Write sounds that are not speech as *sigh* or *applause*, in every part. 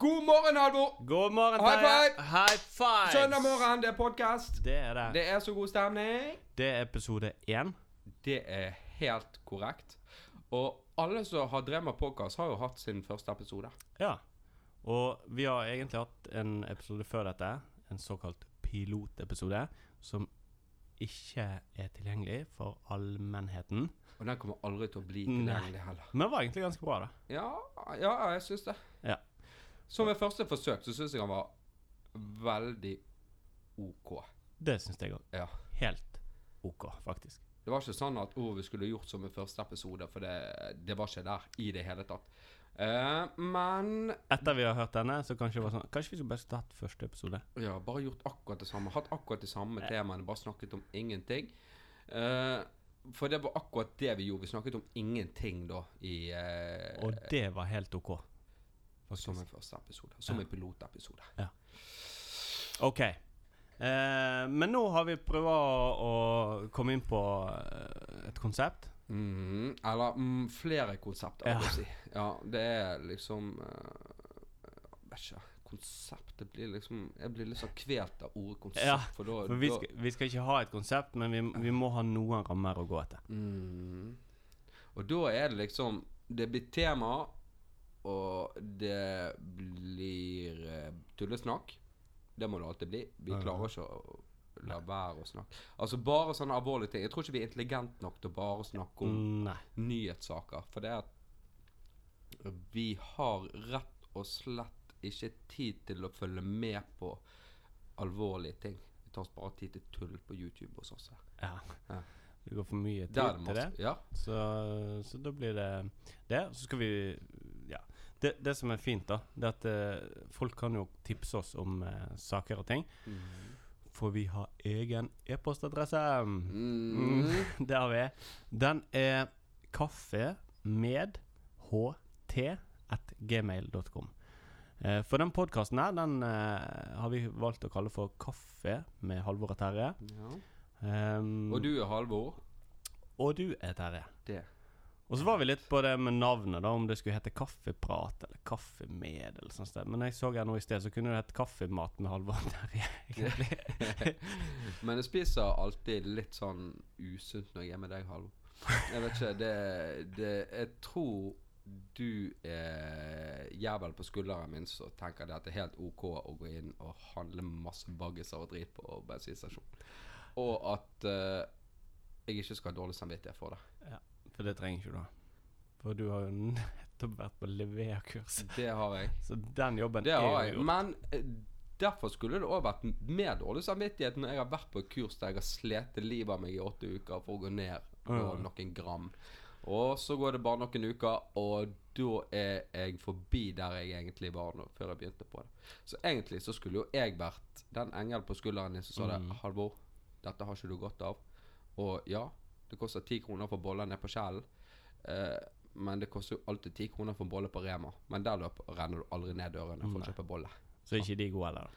God morgen, Halvor! God morgen, High five! High five! Søndag morgen, det er podkast. Det er det. Det er så god stemning. Det er episode én. Det er helt korrekt. Og alle som har drevet med podkast, har jo hatt sin første episode. Ja. Og vi har egentlig hatt en episode før dette, en såkalt pilotepisode, som ikke er tilgjengelig for allmennheten. Og den kommer aldri til å bli tilgjengelig heller. Men det var egentlig ganske bra, da. Ja, ja jeg syns det. Ja. Som ved første forsøk så syns jeg han var veldig OK. Det syns jeg òg. Ja. Helt OK, faktisk. Det var ikke sånn at oh, vi skulle gjort som i første episode, for det, det var ikke der i det hele tatt. Uh, men Etter vi har hørt denne, så kanskje det var sånn Kanskje vi skulle bare tatt første episode? Ja, bare gjort akkurat det samme. Hatt akkurat de samme temaene, bare snakket om ingenting. Uh, for det var akkurat det vi gjorde. Vi snakket om ingenting da i uh, Og det var helt OK. Som en første episode. Som Ja. en pilotepisode. OK. Eh, men nå har vi prøvd å komme inn på eh, et konsept. Mhm. Eller mm, flere konsepter, Ja. si. Ja, det er liksom uh, Vet ikke. Konseptet blir liksom Jeg blir litt sånn kvelt av ordet konsept. Ja, for da, For vi da- skal, vi skal ikke ha et konsept, men vi, vi må ha noen rammer å gå etter. Mm. Og da er det liksom Det blir tema, og det blir eh, tullesnakk. Det må det alltid bli. Vi klarer ikke å la være å snakke. Altså bare sånne alvorlige ting. Jeg tror ikke vi er intelligente nok til å bare snakke om Mm, Nei. nyhetssaker. For det at vi har rett og slett ikke tid til å følge med på alvorlige ting. Vi tar oss bare tid til tull på YouTube hos oss. her. Ja. Ja. Det går for mye tid er til det. Ja. Så, så da blir det det. Så skal vi. Det, det som er fint, da, det er at eh, folk kan jo tipse oss om eh, saker og ting. For vi har egen e-postadresse. Mm. *laughs* Det har vi. Den er kaffe med ht at gmail.com. Eh, for den podkasten her, den eh, har vi valgt å kalle for Kaffe med Halvor og Terje. Ja. Um, Og du er Halvor. og du er Terje. Det. Og så var vi litt på det med navnet, da, om det skulle hete Kaffeprat eller Kaffemed. eller sånt sted. Men jeg så her nå i sted, så kunne det hett Kaffemat med Halvor *laughs* der. *laughs* Men jeg spiser alltid litt sånn usunt når jeg er med deg, Halvor. Jeg vet ikke, det, det Jeg tror du er jævel på skulderen min som tenker det at det er helt OK å gå inn og handle masse baggiser og drit på bensinstasjonen. Og at uh, jeg ikke skal ha dårlig samvittighet for det. For det trenger ikke du. For du har jo nettopp vært på leverkurs. Det har jeg. Så den jobben Det har jeg. gjort. Men eh, derfor skulle det òg vært mer dårlig samvittighet når jeg har vært på kurs der jeg har slitt livet av meg i åtte uker for å gå ned på noen gram. Og så går det bare noen uker, og da er jeg forbi der jeg egentlig var nå, før jeg begynte på det. Så egentlig så skulle jo jeg vært den engelen på skulderen din som sa det. Mm. 'Halvor, dette har ikke du godt av.' Og ja, det koster ti kroner for boller ned på Kjellen. Eh, men det koster jo alltid ti kroner for en bolle på Rema. Men der løp, renner du aldri ned dørene for å kjøpe bolle. Så er ikke de gode heller.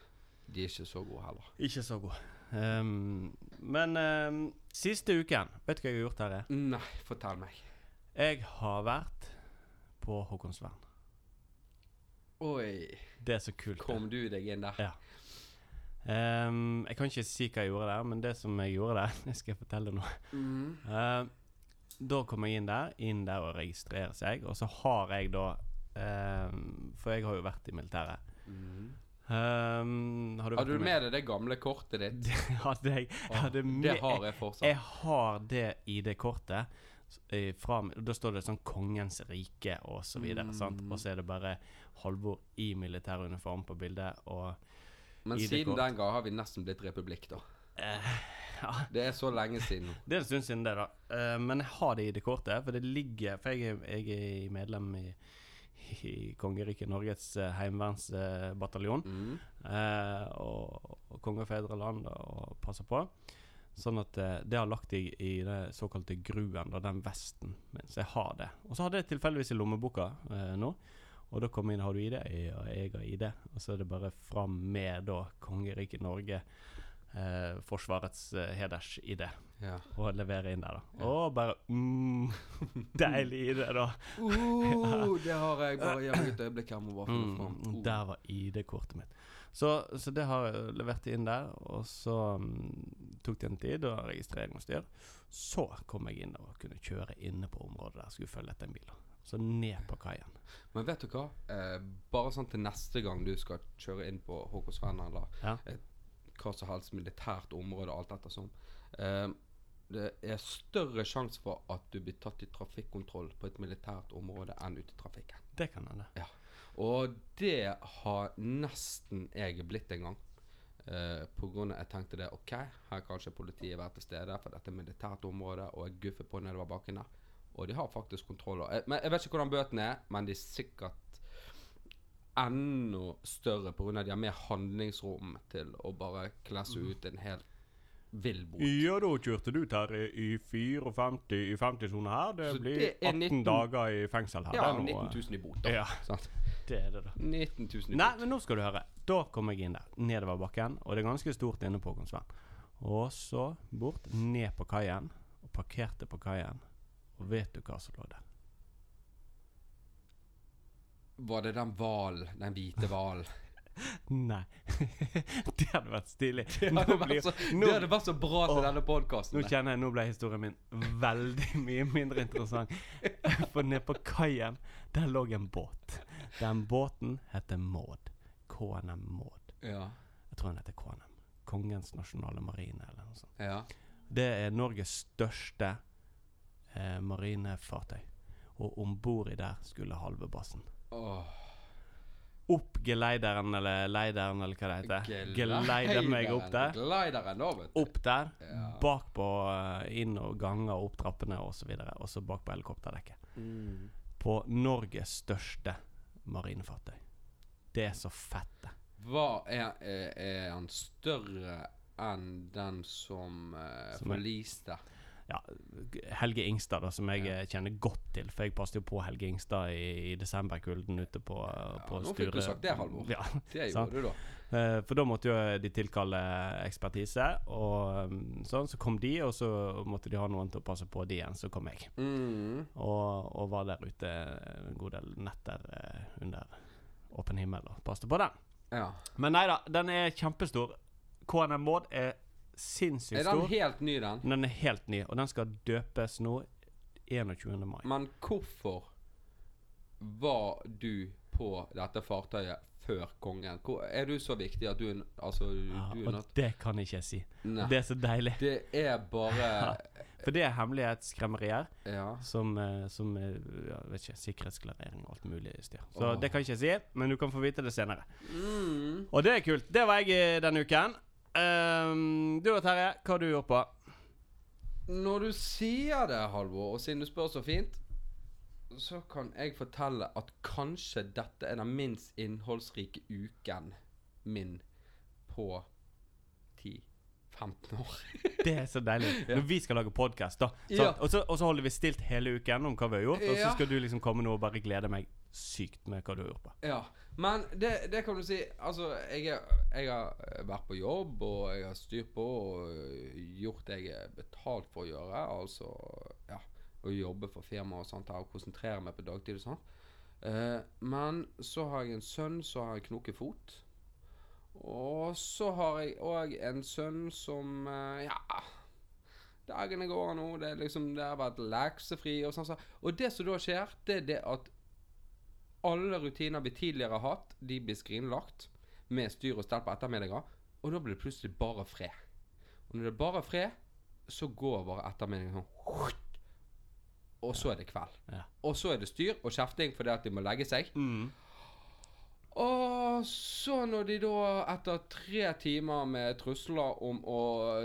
De er ikke så gode heller. Ikke så gode. Um, men um, siste uken, vet du hva jeg har gjort her? er? Nei, fortell meg. Jeg har vært på Håkonsvern. Oi, Det er så kult. kom du deg inn der? Ja. Ehm, jeg kan ikke si hva jeg gjorde der, men det som jeg gjorde der, *laughs* det skal jeg fortelle nå. Mm. Uh, da kom jeg inn der, inn der og registrerer seg, og så har jeg da um, For jeg har jo vært i militæret. Mm. Um, har du vært Hadde du med deg det gamle kortet ditt? *laughs* Det hadde jeg. jeg hadde det med, har jeg fortsatt. Jeg har det ID-kortet. fra Da står det sånn 'Kongens rike' og så videre. sant? Mm. Og så er det bare Halvor i militæruniform på bildet. Og Men siden den gang har vi nesten blitt republikk, da. eh, ja, Det er så lenge siden. *laughs* Det er en stund siden det, da. Eh, men jeg har det ID-kortet, for det ligger For jeg jeg er medlem i, i Kongeriket Norges uh, heimevernsbataljon. Mm. eh, og, og konge og fedreland og passer på. Sånn at eh, det har lagt i, i det såkalte gruen, da, den vesten min. Så jeg har det. Og så hadde jeg tilfeldigvis i lommeboka eh, nå. Og da kom jeg inn, har du ID? Ja, jeg har ID. Og så er det bare fram med da kongeriket Norge eh, Forsvarets eh, hedersidé Ja. og levere inn der, da. Ja. Og bare mm, *laughs* Deilig ID, da. Uh, *laughs* det har jeg. Bare gjennom et øyeblikk her. Må bare finne Mm, fram. Uh. der var ID-kortet mitt. Så, så det har jeg levert inn der, og så um, tok det en tid, og registrering og styr. Så kom jeg inn og kunne kjøre inne på området der. Skulle følge etter en bil. da. Så ned på kaien. Men vet du hva? Eh, bare sånn til neste gang du skal kjøre inn på Håkonsvern eller Ja. et hva som helst militært område, alt ettersom. Eh, det er større sjanse for at du blir tatt i trafikkontroll på et militært område enn ute i trafikken. Det kan hende. Og det har nesten jeg blitt en gang. Uh, på grunn av jeg tenkte det OK, her kan ikke politiet være til stede, for dette er militært område, og jeg guffer på nedover bakken der. Og de har faktisk kontroller. Jeg, men jeg vet ikke hvordan bøtene er, men de er sikkert enda større pga. de har mer handlingsrom til å bare klesse ut en helt vill bot. Ja, da kjørte du Terje i 54 i 50-sone her. Det Så blir det er 18 19 dager i fengsel her. Ja, Det er 19 000 i bot, da. Ja, Sant? det er det, da. 19 000 i Nei, men nå skal du høre. Da kom jeg inn der, nedover bakken, og det er ganske stort inne på Håkonsvern. Og så bort, ned på kaien, og parkerte på kaien. Og vet du hva som lå der? Var det den hvalen? Den hvite hvalen? *laughs* Nei. *laughs* det hadde vært stilig. Det hadde vært så, nå, det hadde vært så bra til å, denne podkasten. nå kjenner jeg, nå ble historien min veldig *laughs* mye mindre interessant. For nede på kaien, der lå en båt. Den båten heter Maud. KNM Maud. Ja. Jeg tror den heter KNM. Kongens nasjonale marine, eller noe sånt. ja. Det er Norges største eh, marinefartøy. Og om bord i der skulle halvebassen. Åh. Opp geleideren, eller leideren, eller hva det heter. Geleider meg opp der. Geleideren, da, vet du. Opp der. Ja. Bakpå, eh, inn og ganger, opp trappene osv. Og så bak på helikopterdekket. Mm. På Norges største marinefartøy. Det er så fett, det. Hva er, er, er han større enn den som, uh, Som er- forliste? Ja, Helge Ingstad, da, som jeg Ja. eh, kjenner godt til. For jeg passet jo på Helge Ingstad i, i desemberkulden ute på, ja, på nå fikk du sagt det, Halvor. Ja, *laughs* Det gjorde du, da. Eh, For da måtte jo de tilkalle ekspertise, og um, sånn. Så kom de, og så måtte de ha noen til å passe på de igjen. Så kom jeg. Mm. Og, og var der ute en god del netter eh, under åpen himmel og passet på den. Ja. Men nei da, den er kjempestor. KNM Maud er sinnssykt Er den stor. helt ny, den? Den er helt ny, og den skal døpes nå 21. mai. Men hvorfor var du på dette fartøyet før kongen? Hvor, er du så viktig at du er Altså, Ja, du er og det kan jeg ikke si. Nei. Det er så deilig. Det er bare *laughs* For det er hemmelighetskremmerier Ja. som, eh, som eh, ja, vet ikke, sikkerhetsklarering og alt mulig styr. Så oh. det kan jeg ikke si, men du kan få vite det senere. Mm. Og det er kult. Det var jeg denne uken. Ehm, du og Terje. Hva har du gjort på? Når du sier det, Halvor, og siden du spør så fint, så kan jeg fortelle at kanskje dette er den minst innholdsrike uken min på 10-15 år. Det er så deilig. *laughs* Ja. Når vi skal lage podkast, da. Ja. Og, så, og så holder vi stilt hele uken om hva vi har gjort, og så skal du liksom komme nå og bare glede meg sykt med hva du har gjort på. Ja, men det, det kan du si Altså, jeg, jeg har vært på jobb, og jeg har styrt på og gjort det jeg er betalt for å gjøre. Altså, ja, å jobbe for firma og sånt og konsentrere meg på dagtid og sånn. Eh, men så har jeg en sønn som har en knokefot. Og så har jeg òg en sønn som eh, Ja Dagene går nå, det, liksom, det har vært leksefri og sånn. så- Og det som da skjer, det er det at alle rutiner vi tidligere har hatt, de blir skrinlagt med styr og stell på ettermiddager. Og da blir det plutselig bare fred. Og når det er bare fred, så går bare ettermiddagen sånn Og så er det kveld. Ja. Og så er det styr og kjefting fordi at de må legge seg. Og så når de da, etter tre timer med trusler om å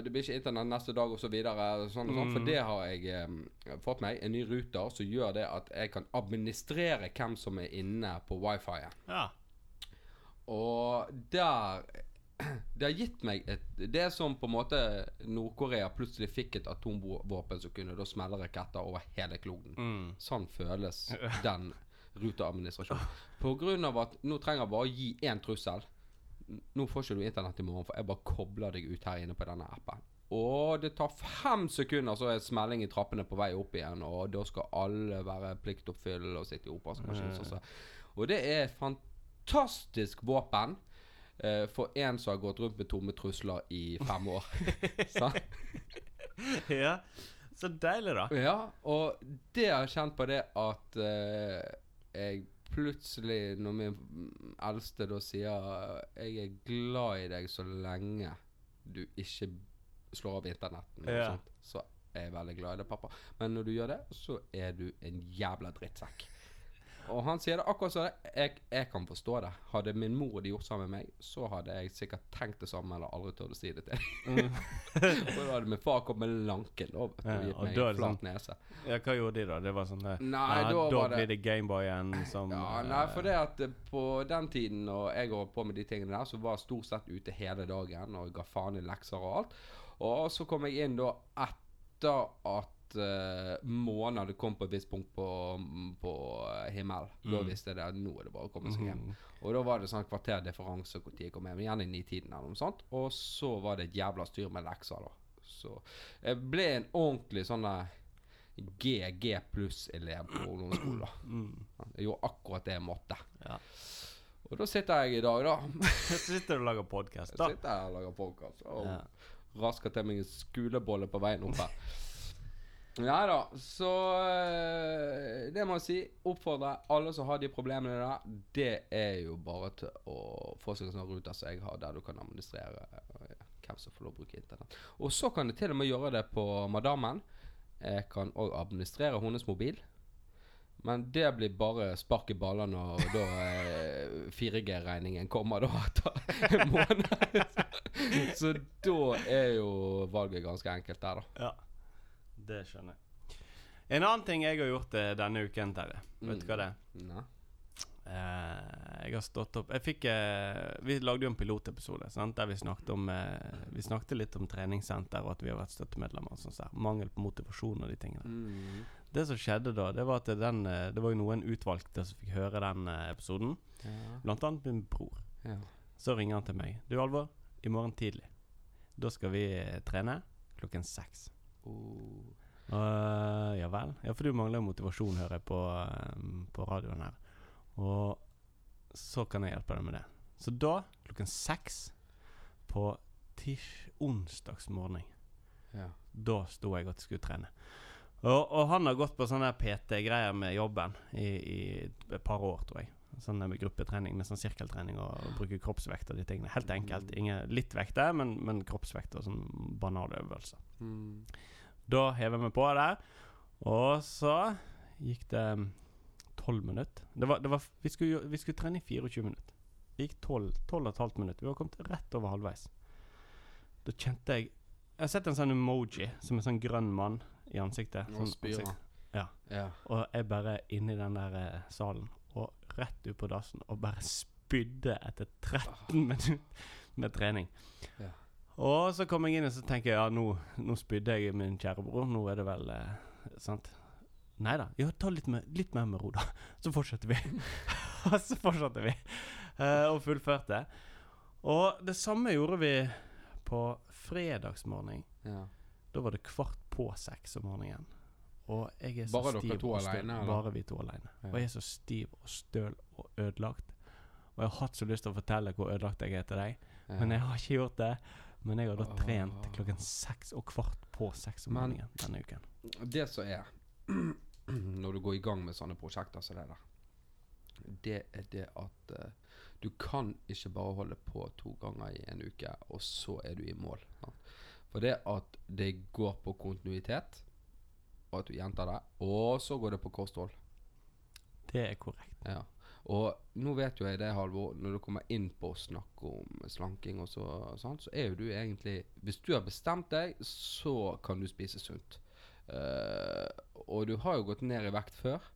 Det blir ikke internett neste dag og så videre, sånn og sånn, for Mm. det har jeg eh, fått meg. En ny ruter som gjør det at jeg kan administrere hvem som er inne på wifi-en. Ja. Og der *clears throat* Det har gitt meg et Det er som på en måte Nord-Korea plutselig fikk et atomvåpen som kunne da smelle raketter over hele kloden. Mm. Sånn føles *laughs* den grunn av at nå trenger jeg bare å gi én trussel. Nå får ikke du internett i morgen, for jeg bare kobler deg ut her inne på denne appen. Og det tar fem sekunder, så er smelling i trappene på vei opp igjen. Og da skal alle være pliktoppfyllende og sitte i oppvaskmaskin. Og det er fantastisk våpen eh, for en som har gått rundt med tomme trusler i fem år. *laughs* Ja. Så deilig, da. Ja, og det har jeg kjent på det at eh, jeg plutselig, når min eldste da sier 'Jeg er glad i deg så lenge du ikke slår av internetten', Ja. sånt, så er jeg veldig glad i deg, pappa. Men når du gjør det, så er du en jævla drittsekk. Og han sier det akkurat sånn. Jeg, jeg kan forstå det. Hadde min mor det gjort sammen med meg, så hadde jeg sikkert tenkt det samme eller aldri turt å si det til mm. *laughs* og da hadde min far kommet lanken og gitt Ja, og meg en flat sånn, nese. Ja, hva gjorde de, da? Det var sånn eh, Nei, ja, da var det blir det Gameboyen *laughs* som Ja, eh, nei, for det at eh, på den tiden og jeg holdt på med de tingene der, så var jeg stort sett ute hele dagen og ga faen i lekser og alt. Og så kom jeg inn da etter at uh, månen hadde kommet på et visst punkt på, på eh, himmelen. Da Mm. visste jeg det at nå er det bare å komme seg hjem. Mhm. Og da var det sånn kvarter differanse tid jeg kom hjem. Gjerne i nitiden eller noe sånt. Og så var det et jævla styr med lekser, da. Så jeg ble en ordentlig sånn GG pluss-elev på ungdomsskolen. da. Mm. Jeg gjorde akkurat det jeg måtte. Ja. Og da sitter jeg i dag, da. *laughs* Så sitter du og lager podkast, Jeg da. sitter her og lager podkast og Ja. rasker til meg en skulebolle på veien opp her. Nei da, så eh, Det må jeg si. Oppfordre alle som har de problemene der. Det er jo bare til å få seg en sånn ruter som jeg har, der du kan administrere eh, hvem som får lov å bruke internett. Og så kan du til og med gjøre det på madammen. Jeg kan òg administrere hennes mobil. Men det blir bare spark i ballene når da eh, 4G-regningen kommer da *laughs* etter en måned. *laughs* Så da er jo valget ganske enkelt der, da. Ja. Det skjønner jeg. En annen ting jeg har gjort eh, denne uken, Terje. Vet du hva det er? Nei. Eh, jeg har stått opp Jeg fikk eh, Vi lagde jo en pilotepisode sant? der vi snakket om eh, Vi snakket litt om treningssenter og at vi har vært støttemedlemmer. Og sånt så. Mangel på motivasjon og de tingene. Mm. Det som skjedde da, det var at den eh, Det var jo noen utvalgte som fikk høre den eh, episoden. Ja. Blant annet min bror. ja. Så ringer han til meg. Du, Alvor. I morgen tidlig. Da skal vi eh, trene klokken seks. Oh. Uh, ja vel. Ja, for du mangler motivasjon, hører jeg på, eh, på radioen her. Og så kan jeg hjelpe deg med det. Så da, klokken seks på tisj onsdagsmorgen, Ja. da sto jeg at jeg skulle trene. Og, og han har gått på sånne PT-greier med jobben i, i et par år, tror jeg. Sånn med gruppetrening med sånn sirkeltrening og, og bruke kroppsvekt og de tingene. Helt enkelt. Ingen, litt vekt der, men, men kroppsvekt og sånn banale øvelser. Mm. Da hever vi på der. Og så gikk det tolv minutter. Det var, det var, vi, skulle, vi skulle trene i 24 minutter. Det gikk 12, 12 og et halvt minutt. Vi var kommet rett over halvveis. Da kjente jeg Jeg har sett en sånn emoji som en sånn grønn mann i ansiktet. Sånn ansikt. Ja. Ja. Og jeg bare inni den der eh, salen og rett ut på dassen og bare spydde etter 13 minutter med trening. Ja. Og så kom jeg inn og så tenker jeg ja, nå, nå spydde jeg min kjære bror. Nå er det vel eh, sant? Nei da. Ja, ta litt, med, litt mer med ro, da. *laughs* Så fortsetter vi. Og *laughs* så fortsatte vi. eh, og fullførte. Og det samme gjorde vi på fredagsmorgen. ja. Da var det kvart på seks om morgenen. Og jeg er så Bare dere stiv to og støl. alene, eller? Bare vi to alene. Ja. Og jeg er så stiv og støl og ødelagt. Og jeg har hatt så lyst til å fortelle hvor ødelagt jeg er til deg, Ja. men jeg har ikke gjort det. Men jeg har da trent klokken seks og kvart på seks om Men- morgenen denne uken. Det som er *clears throat* Når du går i gang med sånne prosjekter som det der, det er det at eh, du kan ikke bare holde på to ganger i en uke, og så er du i mål. sant? For det at det går på kontinuitet, og at du gjentar det, og så går det på kosthold. Det er korrekt. Ja. Og nå vet jo jeg det, Halvor, når du kommer inn på å snakke om slanking og så, sånn, så er jo du egentlig Hvis du har bestemt deg, så kan du spise sunt. Uh, og du har jo gått ned i vekt før,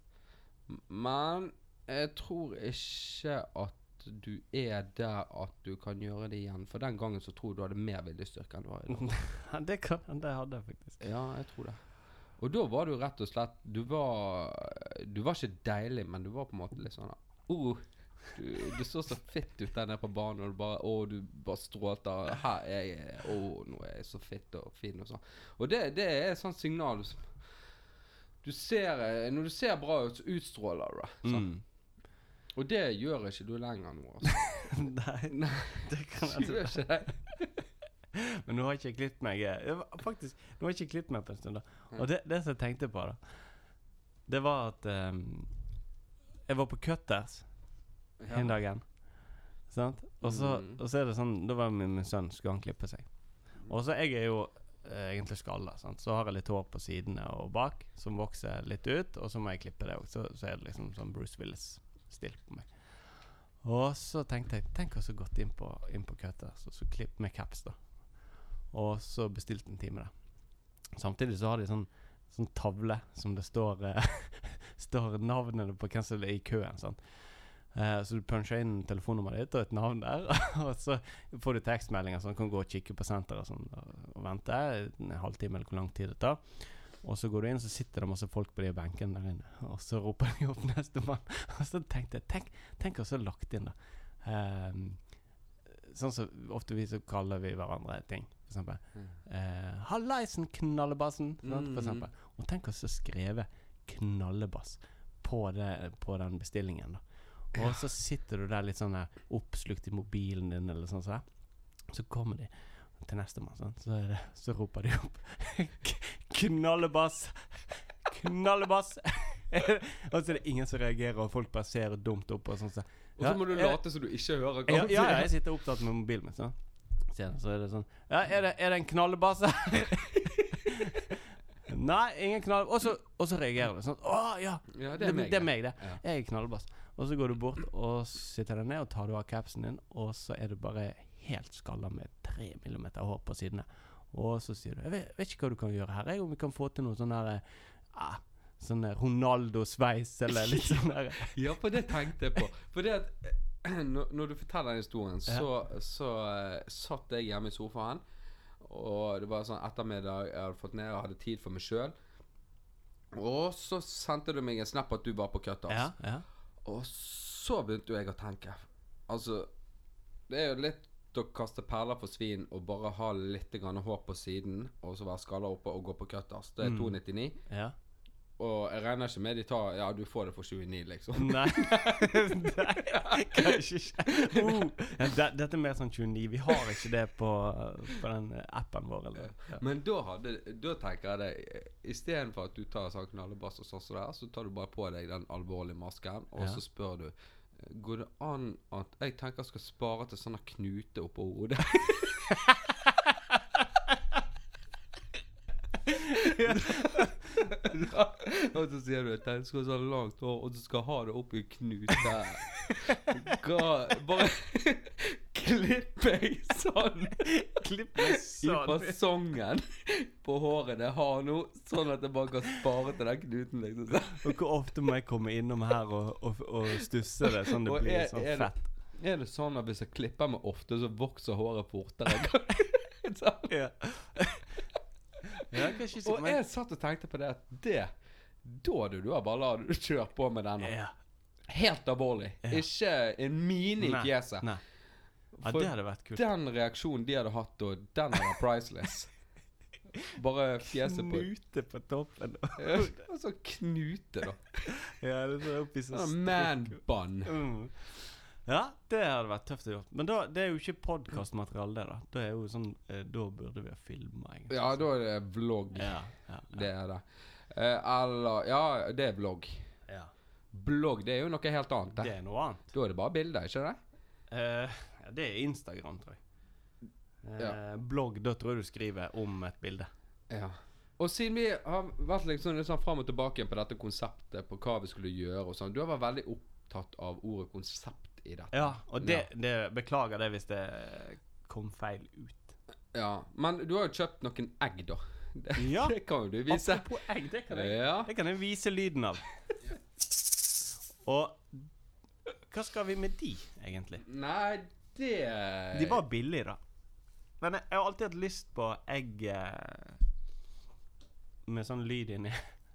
men jeg tror ikke at du er der at du kan gjøre det igjen. For den gangen så tror du hadde mer viljestyrke enn du har i dag. *laughs* Det, kan, det hadde jeg faktisk. Ja, jeg tror det. Og da var du rett og slett Du var Du var ikke deilig, men du var på en måte litt sånn uh, Du, du så så fitt ut der nede på banen, og du bare oh, du bare strålte Her er jeg Å, nå er jeg så fitt og fin og sånn. Og det, det er et sånt signal som Du ser eh, Når du ser bra ut, så utstråler du det. Mm. Og det gjør ikke du lenger nå, altså. *laughs* Nei, Nei, det kan jeg gjør ikke det. *laughs* Men nå har jeg ikke klippet meg Faktisk, nå har jeg ikke klippet meg på en stund. da Og det, det som jeg tenkte på, da Det var at ehm, Jeg var på Cutters en dagen. Sant? Og så, Mm. og så er det sånn Da var min, min sønn skulle han klippe seg. Og så jeg er jo eh, egentlig skalla. sant? Så har jeg litt hår på sidene og bak som vokser litt ut, og så må jeg klippe det òg. Så, så er det liksom sånn Bruce Willis-stil på meg. Og så tenkte jeg Tenk å så gått inn på, inn på Cutters og så klipp med caps, da. Og så bestilte en time der. Samtidig så har de sånn, sånn tavle som det står eh, *laughs* Står navnene på hvem som er i køen. Sånn. Uh, så du puncher inn telefonnummeret ditt og et navn der, *laughs* og så får du tekstmeldinger så du kan gå og kikke på senteret sånn, og, vente en halvtime eller hvor lang tid det tar. Og så går du inn, så sitter det masse folk på de benkene der inne. Og så roper de opp *laughs* nestemann. Og så tenkte jeg Tenk, tenk å så lagt inn, da. Uh, sånn som ofte vi så kaller vi hverandre ting. For eksempel. Mm. Eh, 'Hallaisen, knallebassen'. Mm. For eksempel. Og tenk å så skrevet 'knallebass' på, det, på den bestillingen. da Og så sitter du der litt sånn der, oppslukt i mobilen din, eller sånn sånn. Så kommer de til nestemann, sånn. så, det, så roper de opp *laughs* 'Knallebass! Knallebass!' *laughs* og så er det ingen som reagerer, og folk bare ser dumt opp. Og sånn så. Og så må du late som du ikke hører Ja, ja, jeg sitter opptatt med mobilen min. Så. Så er det sånn Ja, er det, er det en knallebass her? *laughs* Nei, ingen knall... Og så, og så reagerer du sånn. Å ja! Ja, Det, det er meg, det. Ja. Jeg er knallbass. Og så går du bort og sitter deg ned og tar du av capsen din, og så er du bare helt skalla med tre millimeter hår på sidene. Og så sier du Jeg vet, vet ikke hva du kan gjøre her, jeg, om vi kan få til noe sånn der eh, ah, Sånn Ronaldo-sveis eller litt sånn der *laughs* Ja, for det tenkte jeg på. For det at eh, *clears throat* når, når du forteller den historien, så, så eh, satt jeg hjemme i sofaen. Og det var sånn ettermiddag jeg hadde fått ned og hadde tid for meg sjøl. Og så sendte du meg en snap at du var på Cutters. Ja, ja. Og så begynte jo jeg å tenke Altså, det er jo litt å kaste perler for svin og bare ha litt grann hår på siden, og så være skalla oppe og gå på Cutters. Det er Mm. 299. ja. Og jeg regner ikke med de tar Ja, du får det for 29, liksom. Nei, *laughs* Nei kanskje ikke. Oh, ja, det, dette er mer sånn 29. Vi har ikke det på, på den appen vår. Eller? Ja. Men da, hadde, da tenker jeg det Istedenfor at du tar sånn knallebass og sånn som det er, så tar du bare på deg den alvorlige masken, og Ja. så spør du Går det an at Jeg tenker jeg skal spare til sånne knute oppå hodet. *laughs* og så sier du at den skal ha så langt hår, og du skal ha det opp i en knute. Hva Bare klipp meg sånn Klipp meg sånn. i fasongen på håret jeg har nå, sånn at jeg bare kan spare til den knuten. liksom Og hvor ofte må jeg komme innom her og, og, og stusse det sånn det Og blir er- sånn er det- fett? Er det sånn at hvis jeg klipper meg ofte, så vokser håret fortere? *laughs* Sånn. Ja. Ikke og jeg satt og tenkte på det at det Da du, du har la du kjøre på med denne. ja. Helt alvorlig. Ja. Ikke en mine i Nei, fjeset. Nei. Ja, For det hadde vært kult. den reaksjonen de hadde hatt og den hadde vært priceless. *laughs* Bare fjeset på Knute på toppen. *laughs* Ja, Altså knute, da. ja, det er oppi så Sånn Man-bun. Mm. Ja, det hadde vært tøft å gjøre. Men da, det er jo ikke podkastmateriale, det, da. Da er jo sånn eh, Da burde vi ha filma, egentlig. Ja, da er det vlogg. Ja, ja, Det er det. Eh, eller Ja, det er vlogg. ja. Blogg det er jo noe helt annet. Det Det. er noe annet. Da er det bare bilder, ikke det? Eh, ja, det er Instagram, tror jeg. Eh, Ja. Blogg, da tror jeg du skriver om et bilde. Ja. Og siden vi har vært liksom litt sånn fram og tilbake på dette konseptet, på hva vi skulle gjøre og sånn Du har vært veldig opptatt av ordet konsept i dette. Ja, og det, Ja. det Beklager det hvis det kom feil ut. Ja, Men du har jo kjøpt noen egg, da. *laughs* Det, Ja. det kan jo du vise. Apropos egg, det kan jeg, Ja. det kan jeg vise lyden av. Og hva skal vi med de, egentlig? Nei, det De var billige, da. Men jeg, jeg har alltid hatt lyst på egg eh, med sånn lyd inni.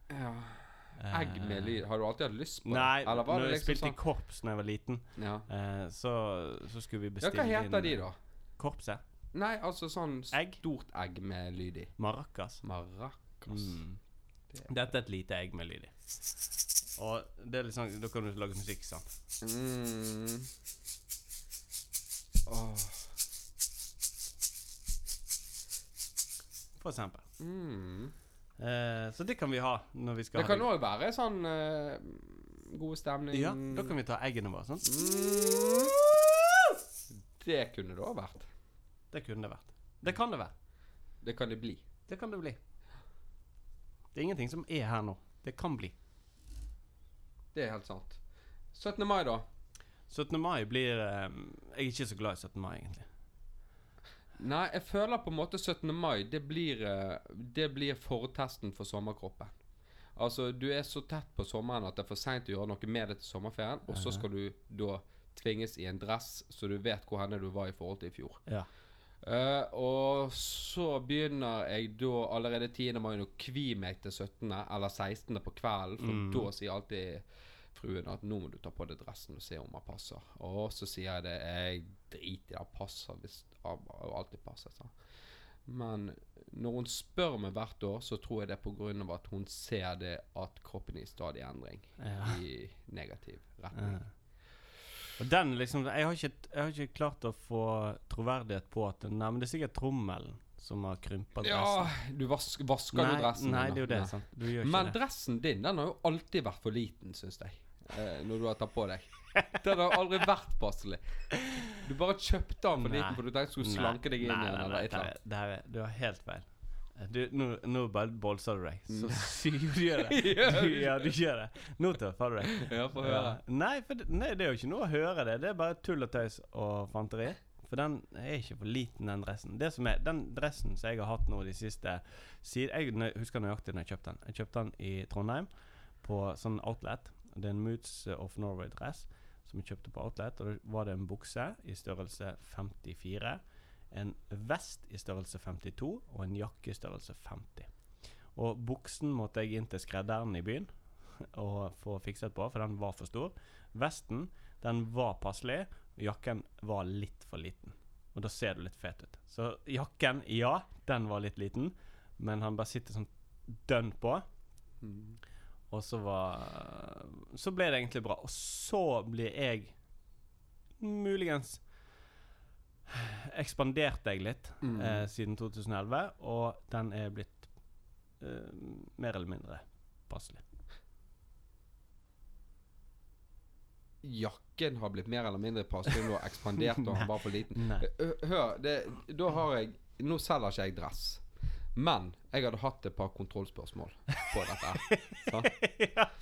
Ja. Egg med lyd. Har du alltid hatt lyst på Nei, det? Eller var når jeg liksom spilte i sånn korps da jeg var liten, ja. eh, så, så skulle vi ja, bestille hva heter de, da? Korpset? Nei, altså sånn Egg? stort egg med lyd i. Maracas. Maracas. Mm. Det- Dette er et lite egg med lyd i. Og det er litt sånn, da kan du lage musikk, sant. Mm. Oh. For eksempel. Mm. Eh, så det kan vi ha når vi skal Det kan òg være sånn eh, god stemning. Ja, da kan vi ta eggene våre. Sant? mm. Det kunne det òg vært. Det kunne det vært. Det kan det være. Det kan det bli. Det kan det bli. Det er ingenting som er her nå. Det kan bli. Det er helt sant. 17. mai, da? 17. mai blir eh, Jeg er ikke så glad i 17. mai, egentlig. Nei, jeg føler på en måte 17. mai Det blir, eh, det blir fortesten for sommerkroppen. Altså, du er så tett på sommeren at det er for seint å gjøre noe med det til sommerferien, og så skal du da tvinges i en dress så du vet hvor henne du var i forhold til i fjor. Ja. Uh, og så begynner jeg da allerede 10. mai å kvi meg til 17. eller 16. på kvelden, for Mm. da sier alltid fruen at nå må du ta på deg dressen og se om han passer. Og så sier jeg det. Jeg driter i det passer hvis alltid passer. Så. Men når hun spør meg hvert år, så tror jeg det er av at hun ser det at kroppen er i stadig endring. Ja. I negativ retning. Ja. Og den liksom jeg har, ikke, jeg har ikke klart å få troverdighet på at Nei, men det er sikkert trommelen som har krympa Ja, du vask, vasker nei, du dressen? nei, det er jo det. Sant? Men dressen din den har jo alltid vært for liten, syns jeg. Eh, når du har tatt på deg. Den har aldri vært passelig. Du bare kjøpte den for Nei. for du tenkte du skulle slanke deg inn nei, igjen. nei, eller et eller annet. det er- Du har helt feil. Du, nå, nå bare bolser du deg. Så sykt du gjør det. *laughs* Gjør Du, du? ja, du gjør det. Nå tøffer du deg. Ja, få høre. Nei, for det, nei, det er jo ikke noe å høre det. Det er bare tull og tøys og fanteri. For den er ikke for liten, den dressen. Det som er, Den dressen som jeg har hatt nå de siste siden, Jeg nø- husker nøyaktig når jeg kjøpte den. Jeg kjøpte den i Trondheim, på sånn outlet. Det er en Moods of Norway-dress som jeg kjøpte på outlet. Og da var det en bukse i størrelse 54, en vest i størrelse 52 og en jakke i størrelse 50. Og buksen måtte jeg inn til skredderen i byen *laughs* og få fikset på, for den var for stor. Vesten den var passelig, og jakken var litt for liten. Og da ser du litt fet ut. Så jakken, ja, den var litt liten, men han bare sitter sånn dønn på. Mm. Og så var Så ble det egentlig bra. Og så blir jeg muligens Ekspanderte jeg litt Mm. eh, siden 2011, og den er blitt eh, mer eller mindre passelig. Jakken har blitt mer eller mindre passelig når du har ekspandert og han *laughs* var for liten. Hør, det, da har jeg Nå selger ikke jeg dress. Men jeg hadde hatt et par kontrollspørsmål på dette. ja. *laughs*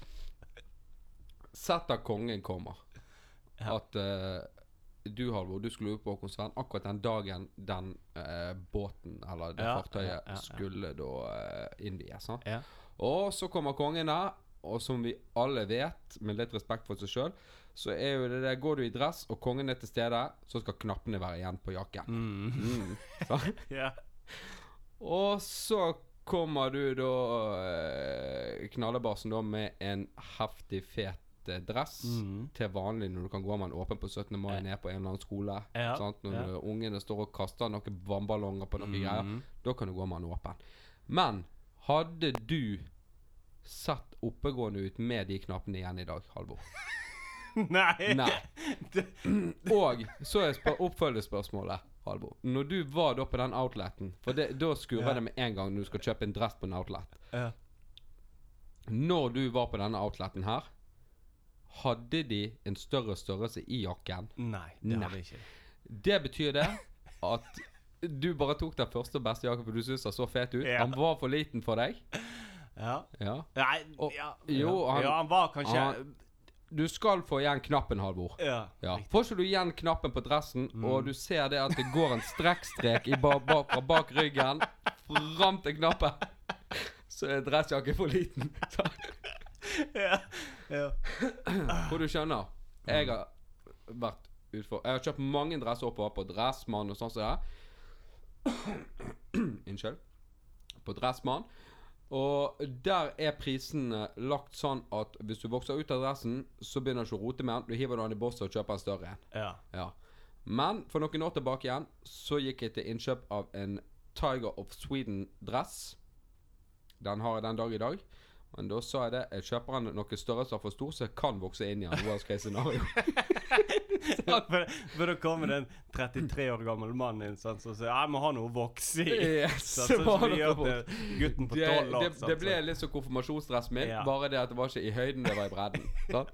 Sett at kongen kommer. Ja. At uh, du, Halvor, du skulle opp på Håkonsvern akkurat den dagen den uh, båten, eller det Ja, fartøyet, skulle da uh, innvies. sant? Ja. Og så kommer kongen der, og som vi alle vet, med litt respekt for seg sjøl, så er jo det der Går du i dress, og kongen er til stede, så skal knappene være igjen på jakken. Mm. Mm. *laughs* Og så kommer du da eh, knallebasen da med en heftig fet eh, dress. Mm. Til vanlig når du kan gå med den åpen på 17. mai ned på en eller annen skole. Ja, Sant? Når ja. ungene står og kaster noen vannballonger på noen greier. Mm. Da kan du gå med den åpen. Men hadde du sett oppegående ut med de knappene igjen i dag, Halvor? *laughs* Nei! Nei. *laughs* Og så er spør oppfølgespørsmålet, Halvor. Når du var da på den outleten For det, da skurrer Ja. det med en gang når du skal kjøpe en dress på en outlet. Ja. Når du var på denne outleten her, hadde de en større størrelse i jakken? Nei, det hadde jeg ikke. Det betyr det at du bare tok den første og beste jakken for du syntes den så fet ut. Ja. Han var for liten for deg. Ja. Ja. Nei, Og- ja. jo, han- ja, han var kanskje han- Du skal få igjen knappen, Halvor. Ja. Ja. Får ikke du igjen knappen på dressen, Mm. og du ser det at det går en strekkstrek ba ba fra bak ryggen fram til knappen, så er dressjakken for liten. *laughs* ja. ja. For du skjønner, jeg har vært utfor Jeg har kjøpt mange dresser oppover på Dressmann og sånn som det. Unnskyld. På Dressmann. Og der er prisene lagt sånn at hvis du vokser ut av dressen, så begynner du ikke å rote med den. Du hiver den i bosset og kjøper en større en. Ja. Ja. Men for noen år tilbake igjen så gikk jeg til innkjøp av en Tiger of Sweden-dress. Den har jeg den dag i dag. Men da sa jeg det, jeg kjøper han noe størrelser for stor, så jeg kan vokse inn i han Worst case scenario. *laughs* For, for da kommer det en 33 år gammel mann inn sånn, som sier 'jeg må ha noe å vokse i'. Yes, *laughs* så, så så det gutten på 12 år. det, det, det ble litt som konfirmasjonsdressen min, Ja. bare det at det var ikke i høyden, det var i bredden. *laughs* Sånn?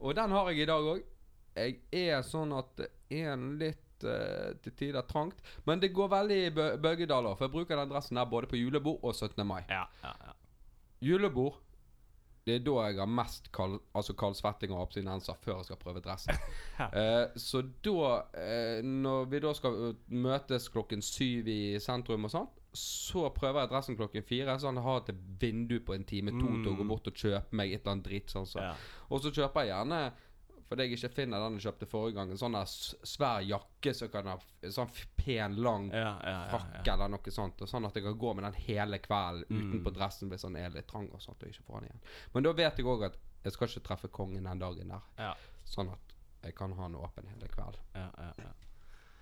Og den har jeg i dag òg. Jeg er sånn at det er en litt eh, til tider trangt. Men det går veldig i bø bølgedaler, for jeg bruker den dressen der både på julebord og 17. mai. Ja, ja, ja. Julebord det er da jeg har mest kald, altså kaldsvetting og abstinenser før jeg skal prøve dressen. *laughs* uh, så da, uh, når vi da skal uh, møtes klokken syv i sentrum og sånt, så prøver jeg dressen klokken fire, sånn jeg har et vindu på en time to til å gå Mm. bort og kjøpe meg et eller annet dritt. Sånn, så. ja. Og så kjøper jeg gjerne, fordi jeg ikke finner den jeg kjøpte forrige gang, en sånn svær jakke som kan ha sånn pen, lang frakke eller noe sånt. Og sånn at jeg kan gå med den hele kvelden Mm. utenpå dressen hvis den er litt trang og sånt, og ikke få den igjen. Men da vet jeg òg at jeg skal ikke treffe kongen den dagen der. Ja. Sånn at jeg kan ha den åpen hele kvelden. Ja, ja, ja.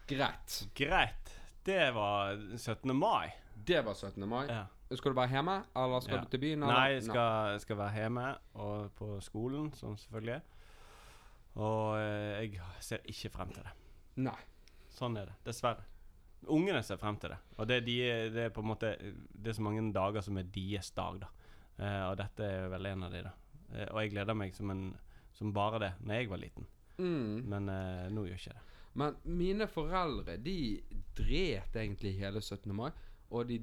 Greit. Greit. Det var 17. mai. Det var 17. mai. Ja. Skal du være hjemme, eller skal Ja. du til byen? Eller? Nei, jeg skal, skal være hjemme og på skolen, sånn selvfølgelig. Og eh, jeg ser ikke frem til det. Nei. Sånn er det, dessverre. Ungene ser frem til det. Og det de, det er på en måte Det er så mange dager som er deres dag, da. Eh, og dette er vel en av de, da. Eh, og jeg gleder meg som, en, som bare det når jeg var liten. Mm. Men eh, nå gjør ikke det. Men mine foreldre, de dret egentlig hele 17. mai. Og de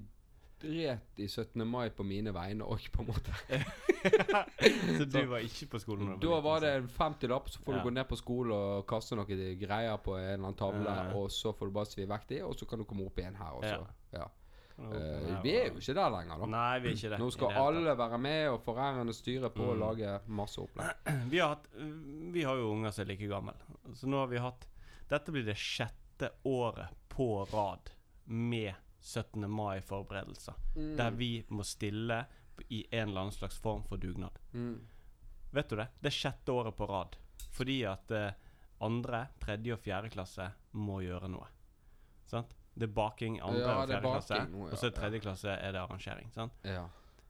dret i 17. mai på mine vegne òg, på en måte. *laughs* så du var ikke på skolen? Da var det en 50-lapp, så får Ja. du gå ned på skolen og kaste noen greier på en eller annen tavle, Ja. og så får du bare svi vekk de, og så kan du komme opp igjen her, også. Ja. Her vi er jo ikke der lenger, da. Nei, vi er ikke det. Nå skal det alle være med, og foreldrene styre på å Mm. lage masse opplegg. *clears throat* Vi har, hatt, vi har jo unger som er like gamle. Så nå har vi hatt Dette blir det sjette året på rad med 17. mai-forberedelser. Der vi må stille i en eller annen slags form for dugnad. mm. Vet du det? Det er sjette året på rad. Fordi at eh, andre, tredje og fjerde klasse må gjøre noe. Sant? Det er baking andre Ja, og er fjerde klasse. nå, ja, og så ja. tredje klasse er det arrangering. Sant? Ja.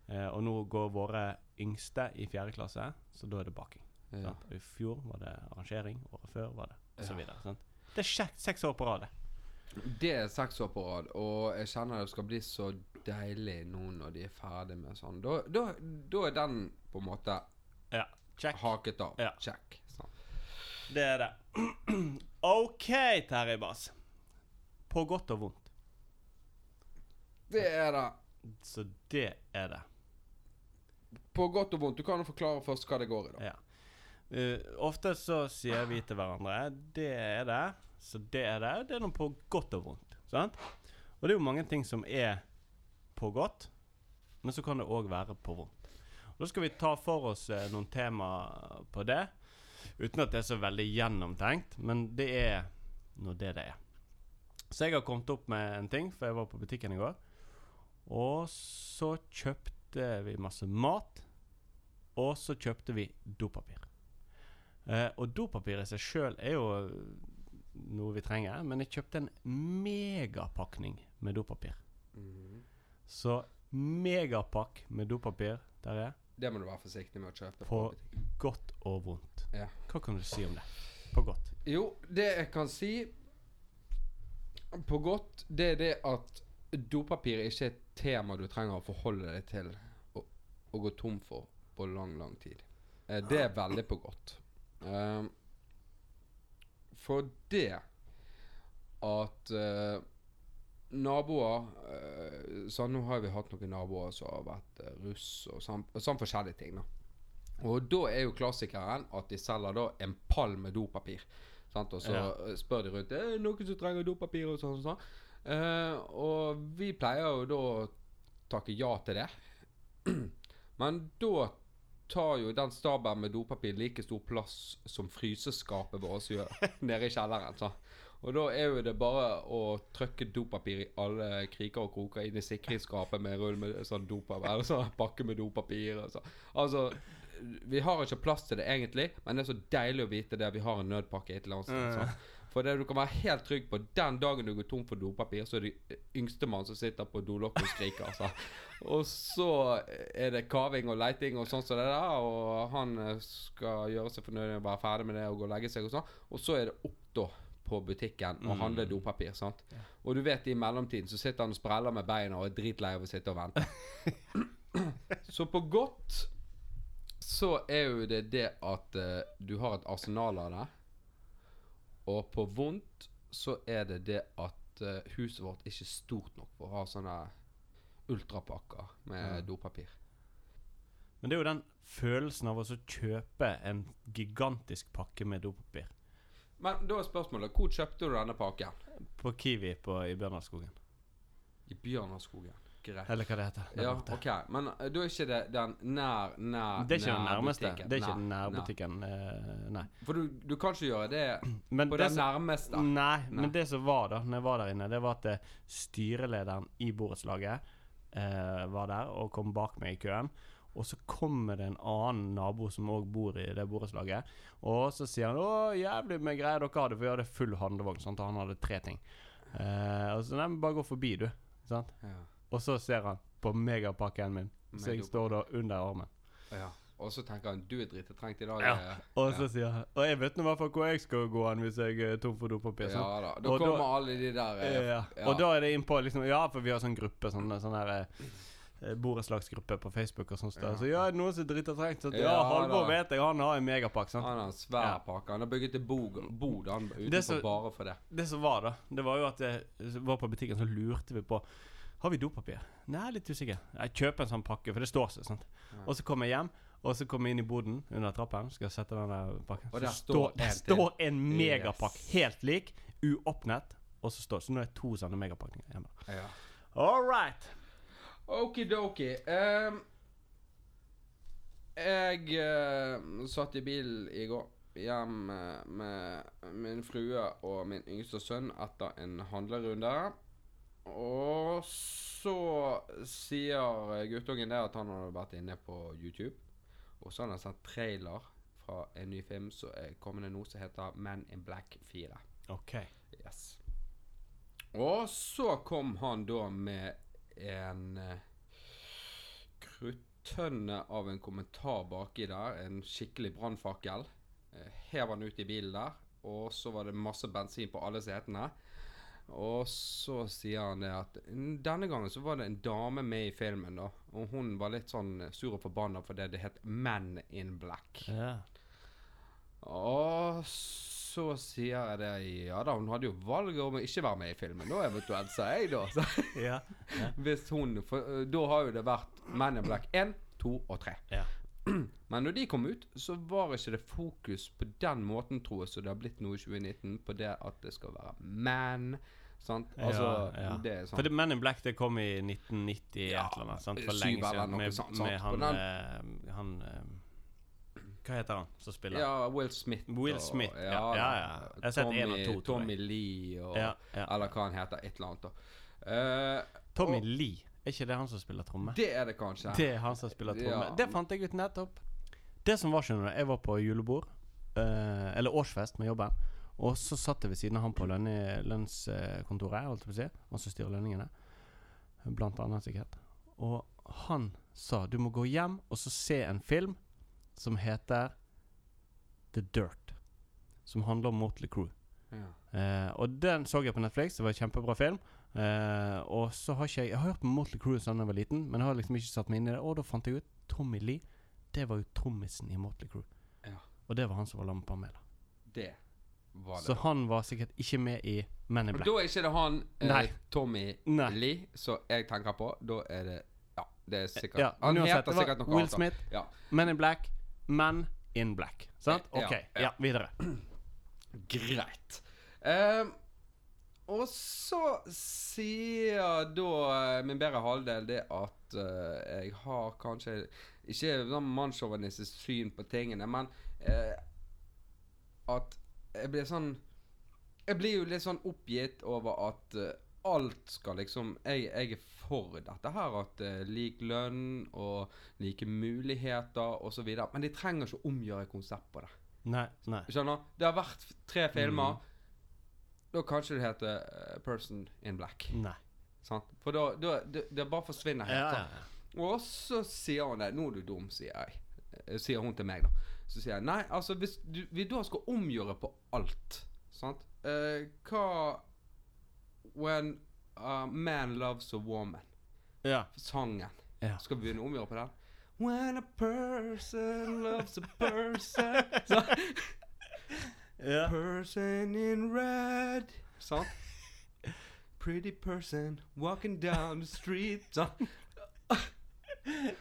Eh, og nå går våre yngste i fjerde klasse, så da er det baking. Sant? Og I fjor var det arrangering, året før var det og så videre. Sant? Det er sjek- seks år på rad. Det. Er seks år på rad, og jeg kjenner det skal bli så deilig nå når de er ferdig med sånn. Da, da, da er den på en måte Ja. Check. haket av. Ja. Check. Sånn. Det er det. *clears throat* OK, Terje Bass. På godt og vondt. Det er det. Så det er det. På godt og vondt. Du kan jo forklare først hva det går i, da. Ja. Uh, ofte så sier vi til hverandre Det er det, så det er det. Det er noe på godt og vondt. Sant? Og det er jo mange ting som er på godt, men så kan det òg være på vondt. Og Da skal vi ta for oss eh, noen tema på det, uten at det er så veldig gjennomtenkt, men det er nå det det er. Så jeg har kommet opp med en ting, for jeg var på butikken i går. Og så kjøpte vi masse mat, og så kjøpte vi dopapir. Eh, og dopapir i seg sjøl er jo noe vi trenger, men jeg kjøpte en megapakning med dopapir. Mhm. Så megapakk med dopapir der er Det må du være forsiktig med å kjøpe. På godt og vondt. Ja. Hva kan du si om det? På godt. Jo, det jeg kan si på godt, det er det at dopapir ikke er et tema du trenger å forholde deg til å, gå tom for på lang, lang tid. Eh, det er veldig på godt. Um, for det at uh, naboer uh, Så nå har vi hatt noen naboer som har vært uh, russ og sånn, sånn forskjellige ting. da Og da er jo klassikeren at de selger da en pall med dopapir. Sant? Og så Ja. spør de rundt Er det noen som trenger dopapir. og sånn. sånn. Uh, og vi pleier jo da å takke ja til det. *clears throat* Men da tar jo den stabelen med dopapir like stor plass som fryseskapet vårt gjør *laughs* nede i kjelleren. Så. Og da er jo det bare å trykke dopapir i alle kriker og kroker inn i sikringsskapet med rull med sånn dopapir, eller sånn pakke med dopapir. Og så. Altså, vi har ikke plass til det egentlig, men det er så deilig å vite det. Vi har en nødpakke et eller annet sted. Mm. For det du kan være helt trygg på, den dagen du går tom for dopapir, så er det yngstemann som sitter på dolokket og skriker. Altså. Og så er det kaving og leiting og sånn som det der, og han eh, skal gjøre seg fornøyd med å være ferdig med det og gå og legge seg og sånn. Og så er det opp da på butikken og handle dopapir. sant? Og du vet i mellomtiden så sitter han og spreller med beina og er dritlei av å sitte og vente. *laughs* så på godt så er jo det det at uh, du har et arsenal av det. Og på vondt så er det det at uh, huset vårt ikke er stort nok for å ha sånne ultrapakker med dopapir. Men det er jo den følelsen av å kjøpe en gigantisk pakke med dopapir. Men da er spørsmålet hvor kjøpte du denne pakken? På Kiwi på, i Bjørnarskogen. I Bjørnarskogen. Greit. Eller hva det heter. Ja, ok. Men uh, da er ikke det den nær, nær Det er ikke den nærmeste. butikken. Det er ikke den nærbutikken. Nær. Nei. For du, du kan ikke gjøre det *clears throat* Men på det det nærmeste. Nei, Nei. men det som var da Når jeg var der inne, det var at eh, styrelederen i borettslaget uh, var der og kom bak meg i køen. Og så kommer det en annen nabo som òg bor i det borettslaget. Og så sier han 'Å, jævlig med greier dere hadde', for vi hadde full handlevogn. Sant? Og han hadde tre ting. Eh, og så nei, bare gå forbi, du. Sant? Ja. Og så ser han på megapakken min, så jeg står da under armen. ja. Og så tenker han du er dritetrengt i dag. Ja. eh. Og så sier han Og jeg vet nå i hvert fall hvor jeg skal gå hen hvis jeg er tom for dopapir. Ja da. Da Og da- kommer alle de der eh, Ja. Og da er det innpå liksom Ja, for vi har sånn gruppe, sånn, sånn der eh, borettslagsgruppe på Facebook og sånt. Ja. Så ja, noen som driter trengt. Så ja, Ja, Halvor vet jeg, han har en megapakk. sant? Han har en svær Ja. pakke. Han har bygget et bod, bod han utenfor så- bare for det. Det som var, da, det var jo at jeg var på butikken, så lurte vi på Har vi dopapir? Nei, litt usikker. Jeg kjøper en sånn pakke, for det står seg. sant? Og så kommer jeg hjem, og så kommer jeg inn i boden under trappen. Skal jeg sette den der pakken. Og der står står det en står en megapakk, helt lik, uåpnet. Og så står Så nå er det to sånne megapakninger hjemme. Ja. All right. Okidoki. Um, jeg eh, satt i bilen i går hjem eh, med min frue og min yngste sønn etter en handlerunde. Og så sier guttungen det at han hadde vært inne på YouTube. Og så har han sett trailer fra en ny film som er kommende nå, som heter Men in Black 4. OK. Yes. Og så kom han da med en eh, kruttønne av en kommentar baki der. En skikkelig brannfakkel. Eh, hev han ut i bilen der. Og så var det masse bensin på alle setene. Og så sier han det at "Mm, denne gangen så var det en dame med i filmen, da. Og hun var litt sånn sur og forbanna fordi det het Men in Black. Ja. Og så sier jeg det Ja da, hun hadde jo valget om å ikke være med i filmen, da eventuelt, sa jeg da. *laughs* Så, ja. hvis hun For øh, da har jo det vært Men in Black 1, 2 og 3. Ja. *clears throat* Men når de kom ut, så var ikke det fokus på den måten, tror jeg, så det har blitt noe i 2019, på det at det skal være man. Sant? Altså, ja, ja. det er sånn For det, Men in Black det kom i 1990 Ja, et eller annet. Sant? For lenge siden. Med, sant? med han, den- eh, han eh, Hva heter han som spiller? Ja, Will Smith. Will og- Smith, ja, ja, ja. Jeg har sett en og to. Tommy Lee og Ja, ja. Eller hva han heter. Et eller annet. Eh, Tommy og- Lee. Er ikke det han som spiller tromme? Det er det kanskje. Det er han som spiller tromme. Ja. Det fant jeg ut nettopp. Det som var, skjønner du, jeg var på julebord, eh, eller årsfest med jobben, og så satt jeg ved siden av han på lønne- lønnskontoret, holdt jeg på å si, han som styrer lønningene, blant annet sikkert. Og han sa du må gå hjem og så se en film som heter The Dirt, som handler om Motley Crew. Ja. Eh, og den så jeg på Netflix. Det var en kjempebra film. Eh, og så har ikke jeg Jeg har hørt på Motley Crue siden jeg var liten, men jeg har liksom ikke satt meg inn i det. Og da fant jeg ut Tommy Lee. Det var jo trommisen i Motley Crue. Ja. Og det var han som var lam på Pamela. Det var det. Så han var sikkert ikke med i Men in Black. da er ikke det han eh, Tommy Nei. Lee som jeg tenker på. Da er det Ja, det er sikkert Ja, Han uansett, heter sikkert noe Will annet. Smith, Ja. Men in Black, Men in Black. Sant? OK. ja. Ja, videre. *clears throat* Greit. Um, og så sier da eh, min bedre halvdel det at uh, jeg har kanskje ikke sånn mannssjåvinistisk syn på tingene, men eh, at jeg blir sånn Jeg blir jo litt sånn oppgitt over at eh, alt skal liksom jeg, jeg er for dette her, at uh, lik lønn og like muligheter osv. Men de trenger ikke omgjøre konsept på det. Nei. nei. Skjønner? Det har vært tre filmer. Da kanskje det heter uh, Person in Black. Nei. Sant? For da, da det, det bare forsvinner helt. Ja, ja, ja. Og så sier hun det. 'Nå er du dum', sier jeg. Eh, Sier hun til meg, da. Så sier jeg nei, altså hvis du, vi da skal omgjøre på alt, sant Eh, Hva When a man loves a woman. ja. Sangen. Ja. Skal vi begynne å omgjøre på den? When a person loves a person *laughs* Så, ja. Person in red Sant? *laughs* Pretty person walking down the street Sant? *laughs*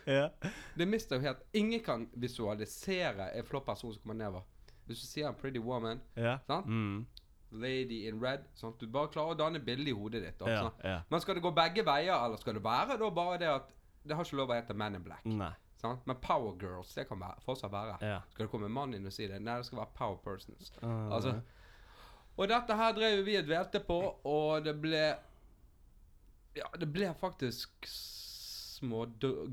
ja. Det mister jo helt Ingen kan visualisere en flott person som kommer nedover. Hvis du sier en pretty woman, ja. Sant? Mm. lady in red sant? Du bare klarer å danne bilde i hodet ditt. da, Ja, ja. Men skal det gå begge veier, eller skal det være da bare det at Det har ikke lov å hete Man in Black. Men Power Girls, det kan være, fortsatt være. Ja. Skal det komme en mann inn og si det? Nei, det skal være Power Persons. Uh, Altså, og dette her drev vi et velte på, og det ble Ja, det ble faktisk små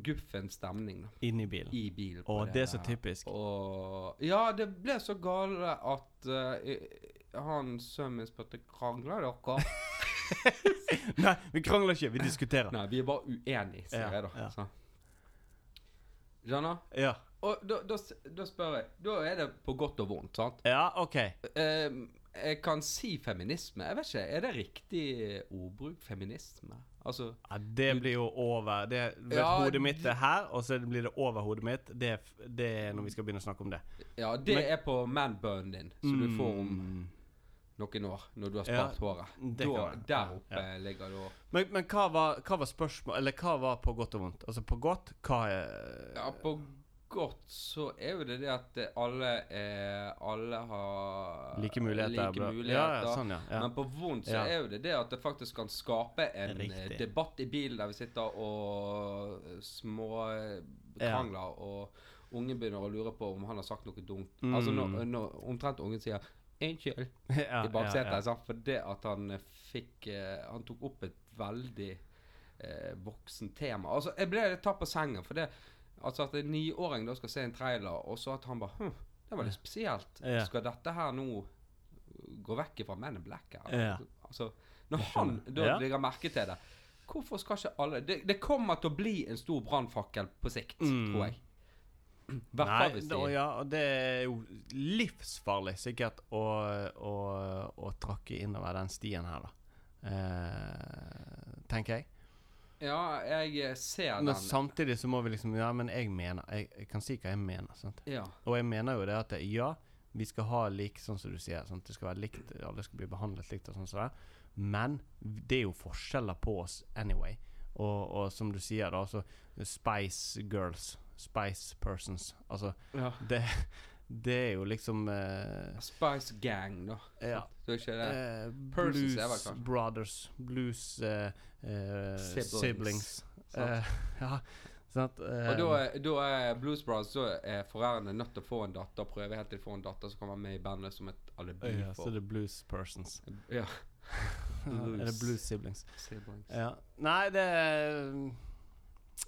guffen stemning da, Inn i bilen. i bilen. på Og det er så typisk. Og Ja, det ble så gale at uh, han sønnen min spurte krangler dere. *laughs* Nei, vi krangler ikke, vi diskuterer. Nei, vi er bare uenige, sier Ja, jeg da. ja. Skjønner? Ja. Og da, da, da spør jeg Da er det på godt og vondt, sant? Ja, OK. Eh, jeg kan si feminisme. Jeg vet ikke, Er det riktig ordbruk? Feminisme? Altså Ja, det blir jo over det, vet, Ja, Hodet mitt er her, og så blir det over hodet mitt. Det, det er når vi skal begynne å snakke om det. Ja, det Men- er på manbunnen din, som du får om Mm. noen år. Når du har Ja, spart håret. Da, der oppe ja. ligger du Men, men hva, var, hva var spørsmålet Eller hva var på godt og vondt? Altså på godt, hva er Ja, på godt så er jo det det at eh, alle er Alle har Like muligheter. Like muligheter. Ja, ja, sånn, ja. Men på vondt så er jo det det at det faktisk kan skape en eh, Riktig. debatt i bilen der vi sitter og eh, små eh, krangler, og ungen begynner å lure på om han har sagt noe dumt. Mm. Altså når, når omtrent ungen sier 'unnskyld' *laughs* i baksetet. ja. For det at han eh, fikk eh, Han tok opp et veldig eh, voksen tema. Altså, jeg ble litt tatt på sengen. For det Altså at en niåring da skal se en trailer, og så at han bare hm, Det var litt spesielt. Ja. Skal dette her nå gå vekk fra Men in Black? Her? Ja. Altså, når han da Ja. legger merke til det Hvorfor skal ikke alle Det, det kommer til å bli en stor brannfakkel på sikt, Mm. tror jeg. *clears throat* Nei, da, ja, det er jo livsfarlig sikkert å, å, å trakke innover den stien her, da. Eh, tenker jeg. Ja, jeg ser den. Men samtidig så må vi liksom Ja, men jeg mener Jeg, jeg kan si hva jeg mener. sant? Ja. Og jeg mener jo det at det, ja, vi skal ha lik, sånn som du sier. Sant? Det skal være likt, alle skal bli behandlet likt og sånn som det. Men det er jo forskjeller på oss anyway. Og, og som du sier, da, altså Spice Girls. Spice Persons. Altså, ja. det, det er jo liksom eh, Spice Gang, da. Ja. Du er ikke det eh, Persons Blues er. Brothers. Blues eh, eh, Siblings. siblings. Eh, *laughs* ja, sant? Eh, Og da er, da er Blues Brothers Så er foreldrene nødt til å få en datter. Prøve helt til å få en datter som være med i bandet som et alibi ja, så det er Blues Persons. Ja. *laughs* er det Blues siblings? Siblings. Ja. Nei, det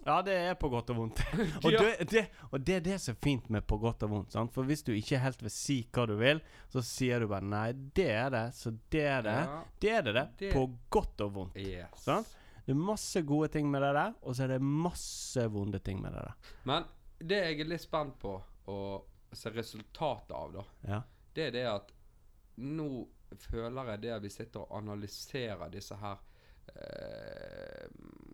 Ja, det er på godt og vondt. *laughs* og, det, det, og det er det som er fint med på godt og vondt. Sant? For hvis du ikke helt vil si hva du vil, så sier du bare 'nei, det er det', så det er det. Ja. Det er det, det. Det- På godt og vondt. Yes. Sant? Det er masse gode ting med det der, og så er det masse vonde ting med det der. Men det jeg er litt spent på å se resultatet av, da, Ja. det er det at nå føler jeg det vi sitter og analyserer disse her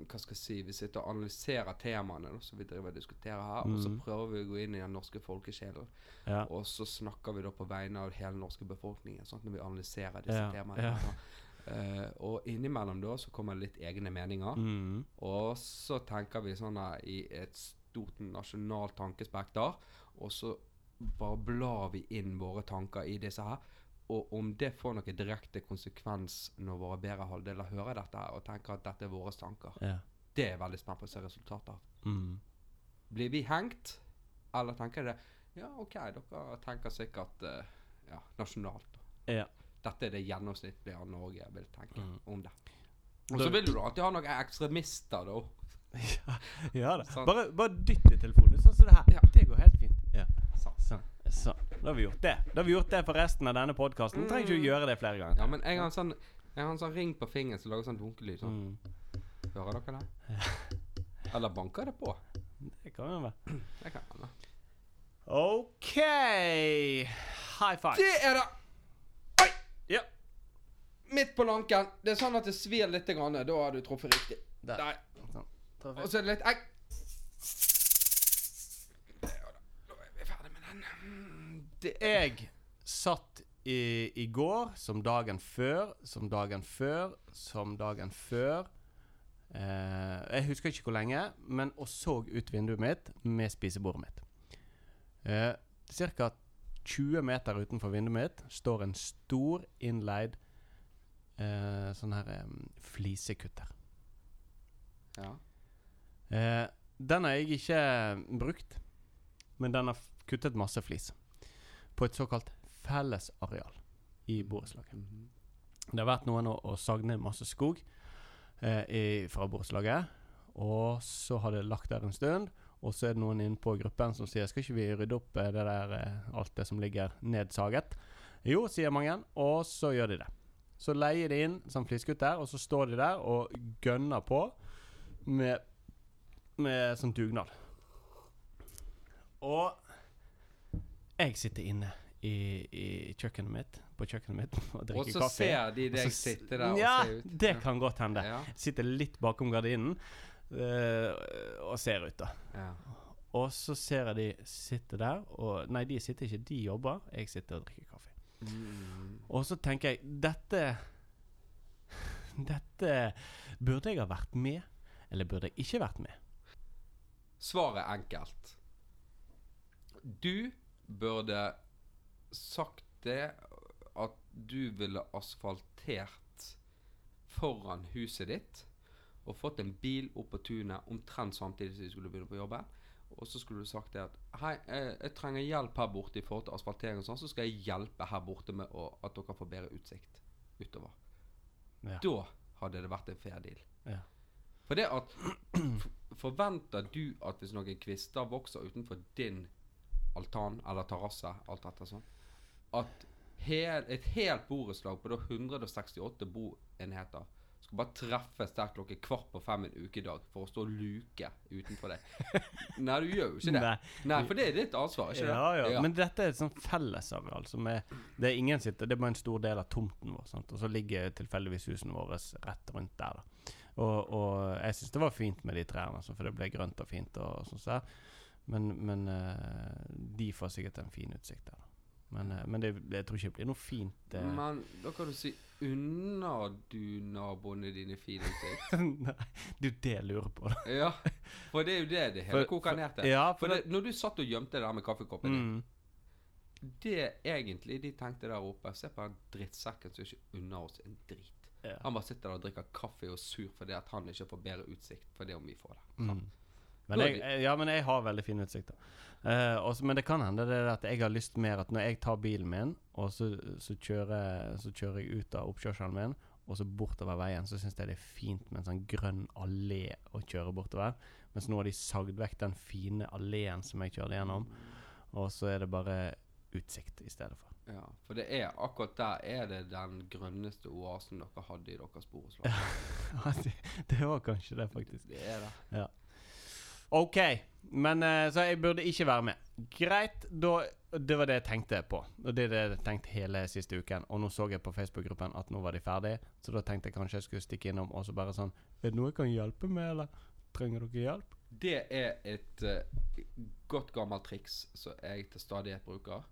Hva skal jeg si Vi sitter og analyserer temaene da, som vi driver og diskuterer her, og så Mhm. prøver vi å gå inn i den norske folkesjelen. Ja. Og så snakker vi da på vegne av hele den norske befolkningen sånn, når vi analyserer disse Ja, temaene. ja. Uh, og innimellom da så kommer det litt egne meninger. Mm. Og så tenker vi sånn uh, i et stort nasjonalt tankespekter, og så bare blar vi inn våre tanker i disse her. Og om det får noen direkte konsekvens når våre bedre halvdeler hører dette her og tenker at dette er våre tanker, Ja. det er jeg veldig spent på å se resultatet av. Mm. Blir vi hengt, eller tenker det Ja, OK, dere tenker sikkert uh, ja, nasjonalt. Ja. dette er det gjennomsnittlige av Norge vil tenke Mm. om det. Og så vil du alltid ha noen ekstremister, da. *laughs* ja, ja da. Sånn. Bare, bare dytt i telefonen, sånn som det her. Ja. Det går helt. Sånn. Da har vi gjort det. Da har vi gjort det for resten av denne podkasten. Trenger ikke å gjøre det flere ganger. Ja, men jeg har en sånn, jeg har en sånn ring på fingeren som lager sånn dunkelyd. Sånn. Mm. Hører dere det? Eller banker det på? Det kan jo være. Det kan være. OK. High five. Det er det! Oi! Ja. Midt på lanken. Det er sånn at det svir litt. Grann. Da har du truffet riktig. Der. Der. Sånn. Og så er det litt egg. Jeg satt i, i går, som dagen før, som dagen før, som dagen før. Eh, jeg husker ikke hvor lenge, men og så ut vinduet mitt med spisebordet mitt. Eh, Ca. 20 meter utenfor vinduet mitt står en stor innleid eh, sånn her eh, flisekutter. Ja. Eh, den har jeg ikke brukt, men den har kuttet masse flis. På et såkalt fellesareal i borettslaget. Det har vært noen å, ned masse skog eh, i, fra borettslaget. Og så har det lagt der en stund, og så er det noen inne på gruppen som sier Skal ikke vi rydde opp eh, det der, eh, alt det som ligger nedsaget? Jo, sier mange, og så gjør de det. Så leier de inn som fliskutter, og så står de der og gønner på med, med sånn dugnad. Og jeg sitter inne i, i kjøkkenet mitt, på kjøkkenet mitt *laughs* og Og så kaffe. ser de deg sitte der og ja, se ut. det kan godt hende. Ja. Sitter litt bakom gardinen uh, og ser ut, da. Ja. Og så ser jeg de sitte der, og Nei, de sitter ikke, de jobber. Jeg sitter og drikker kaffe. Mm. Og så tenker jeg Dette *laughs* Dette Burde jeg ha vært med, eller burde jeg ikke vært med? Svaret er enkelt. Du burde sagt det at du ville asfaltert foran huset ditt og fått en bil opp på tunet omtrent samtidig som du skulle begynne på jobben. Og så skulle du sagt det at Hei, jeg, jeg trenger hjelp her borte i forhold til asfaltering og sånn, så skal jeg hjelpe her borte med å, at dere får bedre utsikt utover. Ja. Da hadde det vært en fair deal. Ja. For det at *clears throat* Forventer du at hvis noen kvister vokser utenfor din altan eller terrasse, alt etter sånn, at hel, et helt borettslag på da 168 boenheter skal bare treffes der klokka kvart på fem en ukedag for å stå og luke utenfor deg? *laughs* Nei, du gjør jo ikke det. Nei. Nei, for det er ditt ansvar, ikke Ja, det? ja. Men dette er et sånt fellesareal som er Det er ingen sitter Det er bare en stor del av tomten vår. Sant? Og så ligger tilfeldigvis husene våre rett rundt der. da Og, og jeg syns det var fint med de trærne, altså, for det ble grønt og fint. og sånn så. Men, men eh, de får sikkert en fin utsikt der. Men, eh, men det, jeg tror ikke det blir noe fint. eh. Men da kan du si Unner du naboene dine fin utsikt? *laughs* Nei, det er jo det jeg lurer på. *laughs* Ja, for det er jo det det hele koker ned til. Ja, For det, når du satt og gjemte det der med kaffekoppen din mm, Det egentlig de tenkte der oppe Se på den drittsekken som ikke unner oss en drit. ja. Han bare sitter der og drikker kaffe og er sur fordi at han ikke får bedre utsikt for det om vi får det. Mm. Men jeg, jeg- ja, men jeg har veldig fin utsikt. da Eh, også, Men det kan hende det er at jeg har lyst mer at når jeg tar bilen min, og så, så, kjører, så kjører jeg ut av oppkjørselen min, og så bortover veien, så syns jeg det er fint med en sånn grønn allé å kjøre bortover. Mens nå har de sagd vekk den fine alleen som jeg kjørte gjennom, og så er det bare utsikt i stedet for. Ja, For det er akkurat der er det den grønneste oasen dere hadde i deres borettslag. *laughs* Ja, det, det var kanskje det, faktisk. Det er det. OK. Men eh, Så jeg burde ikke være med. Greit. Da Det var det jeg tenkte på. Og det er det jeg tenkte hele siste uken. Og nå så jeg på Facebook-gruppen at nå var de ferdige, så da tenkte jeg kanskje jeg skulle stikke innom og så bare sånn Er det noe jeg kan hjelpe med, eller? Trenger dere hjelp? Det er et uh, godt gammelt triks som jeg til stadighet bruker.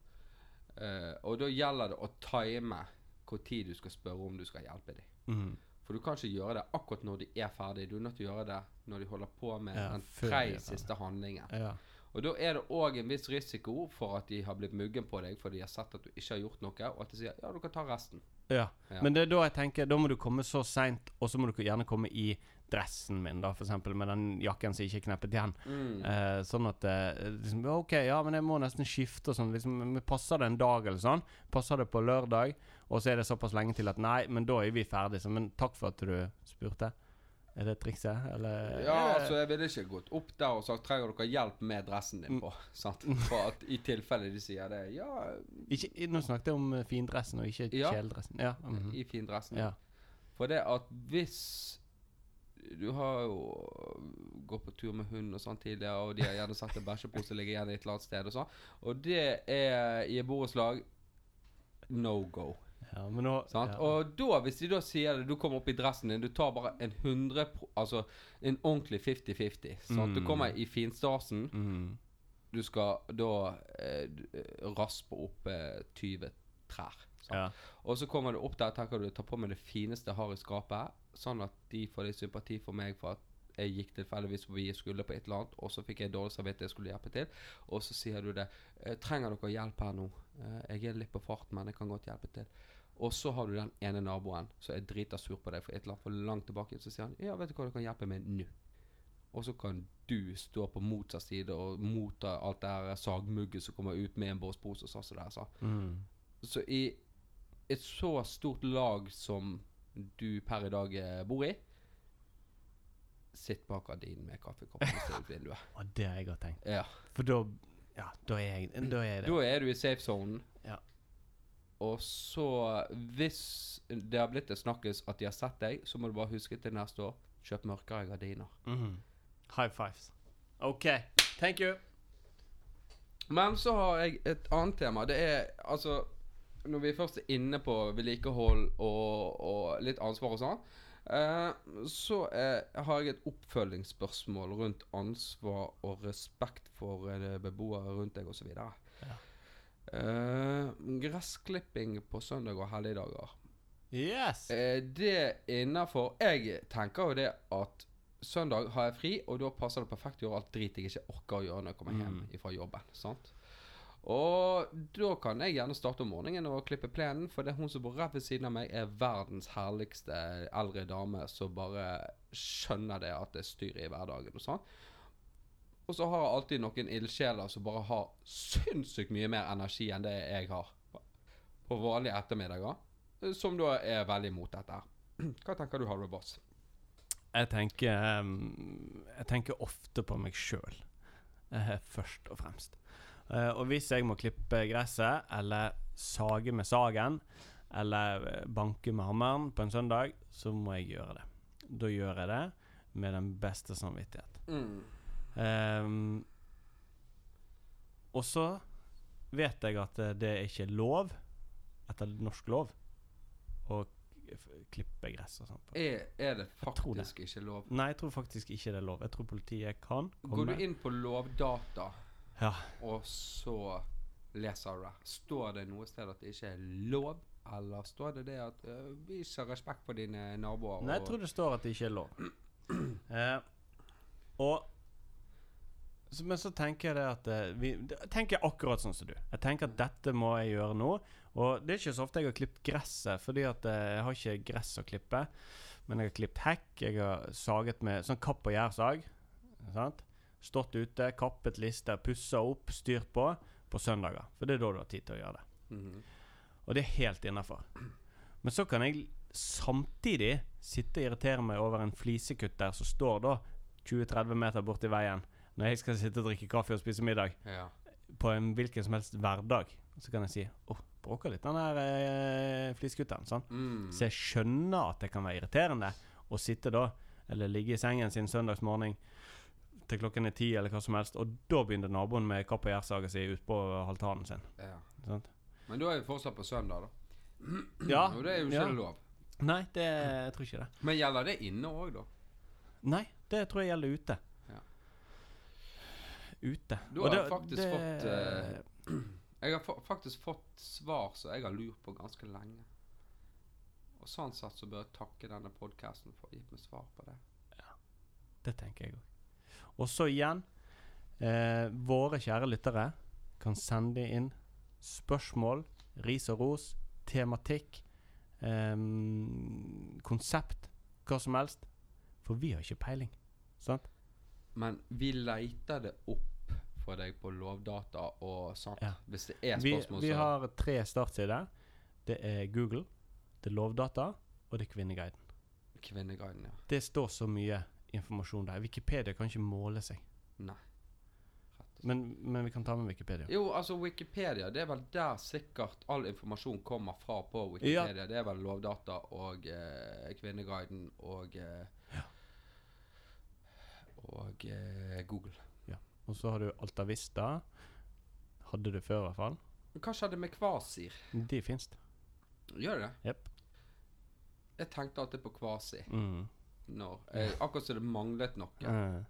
Uh, og da gjelder det å time når du skal spørre om du skal hjelpe dem. Mhm. For du kan ikke gjøre det akkurat når de er ferdig. Du er nødt til å gjøre det når de holder på med Ja, den tre siste handlingen. Ja. Og da er det òg en viss risiko for at de har blitt muggen på deg for de har sett at du ikke har gjort noe, og at de sier ja, du kan ta resten. Ja. Ja. Men det er da jeg tenker Da må du komme så seint, og så må du gjerne komme i dressen min, da, eksempel, med den jakken som ikke er kneppet igjen. Mm. Eh, sånn at eh, liksom, OK, ja, men jeg må nesten skifte og sånn. Liksom, passer det en dag eller sånn? Passer det på lørdag? Og så er det såpass lenge til at nei, men da er vi ferdig. Så, men takk for at du spurte. Er det trikset, eller? Ja, altså jeg ville ikke gått opp der og sagt trenger dere hjelp med dressen din på. *laughs* Sant? For at i tilfelle de sier det, ja, ikke, Nå snakket jeg om eh, findressen og ikke Ja. kjeledressen. Ja. mhm. i findressen. ja. For det at hvis Du har jo gått på tur med hund og sånn tidligere, og de har gjerne sett en bæsjepose ligge igjen et eller annet sted og sånn, og det er i et borettslag no go. Ja, men nå Sant? ja. Og da, hvis de da sier det, du kommer opp i dressen din, du tar bare en 100 Altså en ordentlig 50-50. Mm. Du Mm. kommer i finstasen, mm. du skal da eh, raspe opp eh, 20 trær. Ja. Og så kommer du opp der tenker du tar på meg det fineste jeg har i skapet, sånn at de får litt sympati for meg for at jeg gikk tilfeldigvis forbi jeg skulle på et eller annet, og så fikk jeg dårlig samvittighet jeg skulle hjelpe til. Og så sier du det. eh, 'Trenger dere hjelp her nå?' Eh, 'Jeg er litt på fart, men jeg kan godt hjelpe til.' Og så har du den ene naboen som er drita sur på deg for et eller annet for langt tilbake. Så sier han 'Ja, vet du hva du kan hjelpe med nå?' Og så kan du stå på motsatt side og motta alt det her sagmugget som kommer ut med en båspose og sånn som det er. sånn. Mm. Så i et så stort lag som du per i dag eh, bor i Sitt bak gardinen med kaffekoppen og se ut vinduet. Og *laughs* det har jeg godt tenkt. Ja. For da Ja, da er jeg Da er det Da er du i safe zone. Ja. Og så, hvis det har blitt det snakkes at de har sett deg, så må du bare huske til neste år kjøp mørkere gardiner. Mhm. High fives. OK. Thank you. Men så har jeg et annet tema. Det er altså Når vi først er inne på vedlikehold og, og litt ansvar og sånn, eh, så eh, har jeg et oppfølgingsspørsmål rundt ansvar og respekt for eh, beboere rundt deg osv. Ja. Eh, gressklipping på søndag og helligdager. Yes. Er det innafor Jeg tenker jo det at søndag har jeg fri, og da passer det perfekt å gjøre alt drit jeg ikke orker å gjøre når jeg kommer hjem Mm. fra jobben. Sant? Og da kan jeg gjerne starte om morgenen og klippe plenen, for det er hun som bor rett ved siden av meg, er verdens herligste eldre dame som bare skjønner det at det er styr i hverdagen og sånn. Og så har jeg alltid noen ildsjeler som bare har sinnssykt mye mer energi enn det jeg har på vanlige ettermiddager. Som da er veldig imot dette. her. Hva tenker du, Harry Boss? Jeg tenker ehm, Jeg tenker ofte på meg sjøl, først og fremst. Eh, og hvis jeg må klippe gresset, eller sage med sagen, eller eh, banke med hammeren på en søndag, så må jeg gjøre det. Da gjør jeg det med den beste samvittighet. Ehm, og så vet jeg at eh, det er ikke lov, etter norsk lov, å klippe gress og sånt. Er, er det faktisk det. ikke lov? Nei, jeg tror faktisk ikke det er lov. Jeg tror politiet kan komme. Går du inn på Lovdata, Ja. og så leser du det, står det noe sted at det ikke er lov? Eller står det det at øh, viser respekt for dine naboer? Nei, jeg tror det står at det ikke er lov. Eh, og Men så tenker jeg det at eh, vi, det- tenker jeg akkurat sånn som du. Jeg tenker at dette må jeg gjøre nå. Og det er ikke så ofte jeg har klippet gresset, fordi at eh, jeg har ikke gress å klippe. Men jeg har klippet hekk, jeg har saget med sånn kapp- og gjærsag. Sant? Stått ute, kappet lister, pussa opp, styrt på på søndager. For det er da du har tid til å gjøre det. Mhm. Og det er helt innafor. Men så kan jeg samtidig sitte og irritere meg over en flisekutter som står da 20-30 meter borti veien når jeg skal sitte og drikke kaffe og spise middag Ja. på en hvilken som helst hverdag. Så kan jeg si åh, bråker litt den der eh, flisekutteren. Sånn. Mm. Så jeg skjønner at det kan være irriterende å sitte da, eller ligge i sengen sin søndagsmorgen til klokken er ti, eller hva som helst, og da begynner naboen med kapp og gjærsaga si utpå halvtanen sin. ja. Sånn. Men da er vi fortsatt på søndag, da. *clears throat* Ja, Og det er jo ikke ja. lov. Nei, det jeg tror ikke det. Men gjelder det inne òg, da? Nei, det tror jeg gjelder ute. Ja. Ute. Du har det- faktisk det- fått, uh, *clears throat* Jeg har faktisk fått svar som jeg har lurt på ganske lenge. Og sånn sett så bør jeg takke denne podkasten for å gi meg svar på det. Det tenker jeg òg. Og så igjen Eh, våre kjære lyttere kan sende inn spørsmål, ris og ros, tematikk, eh, konsept, hva som helst. For vi har ikke peiling. Sant? Men vi leter det opp for deg på Lovdata og sånt. Ja. Hvis det er spørsmål vi vi har tre startsider. Det er Google, det er Lovdata, og det er Kvinneguiden. Kvinneguiden, ja. Det står så mye informasjon der. Wikipedia kan ikke måle seg. Nei. Men, men vi kan ta med Wikipedia. Jo, altså Wikipedia, det er vel der sikkert all informasjon kommer fra på Wikipedia. Det er vel Lovdata og eh, Kvinneguiden og eh, Og eh, Google. Og så har du Altavista. Hadde du før, i hvert fall. Men hva skjedde med Kvasir? De fins. Gjør det? Yep. Jeg tenkte alltid på Kvasi Mm. når eh, Akkurat som det manglet noe. Mm.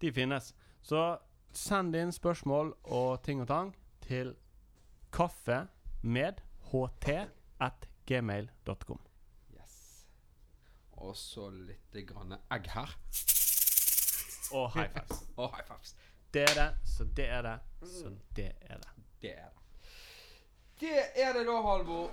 De finnes. Så send inn spørsmål og ting og tang til kaffe med ht at gmail.com. Yes. Og så litt grann egg her. Og high fives. *laughs* Og high fives. Det er det, så det er det, så det er det. Det er det. Det er det da, Halvor.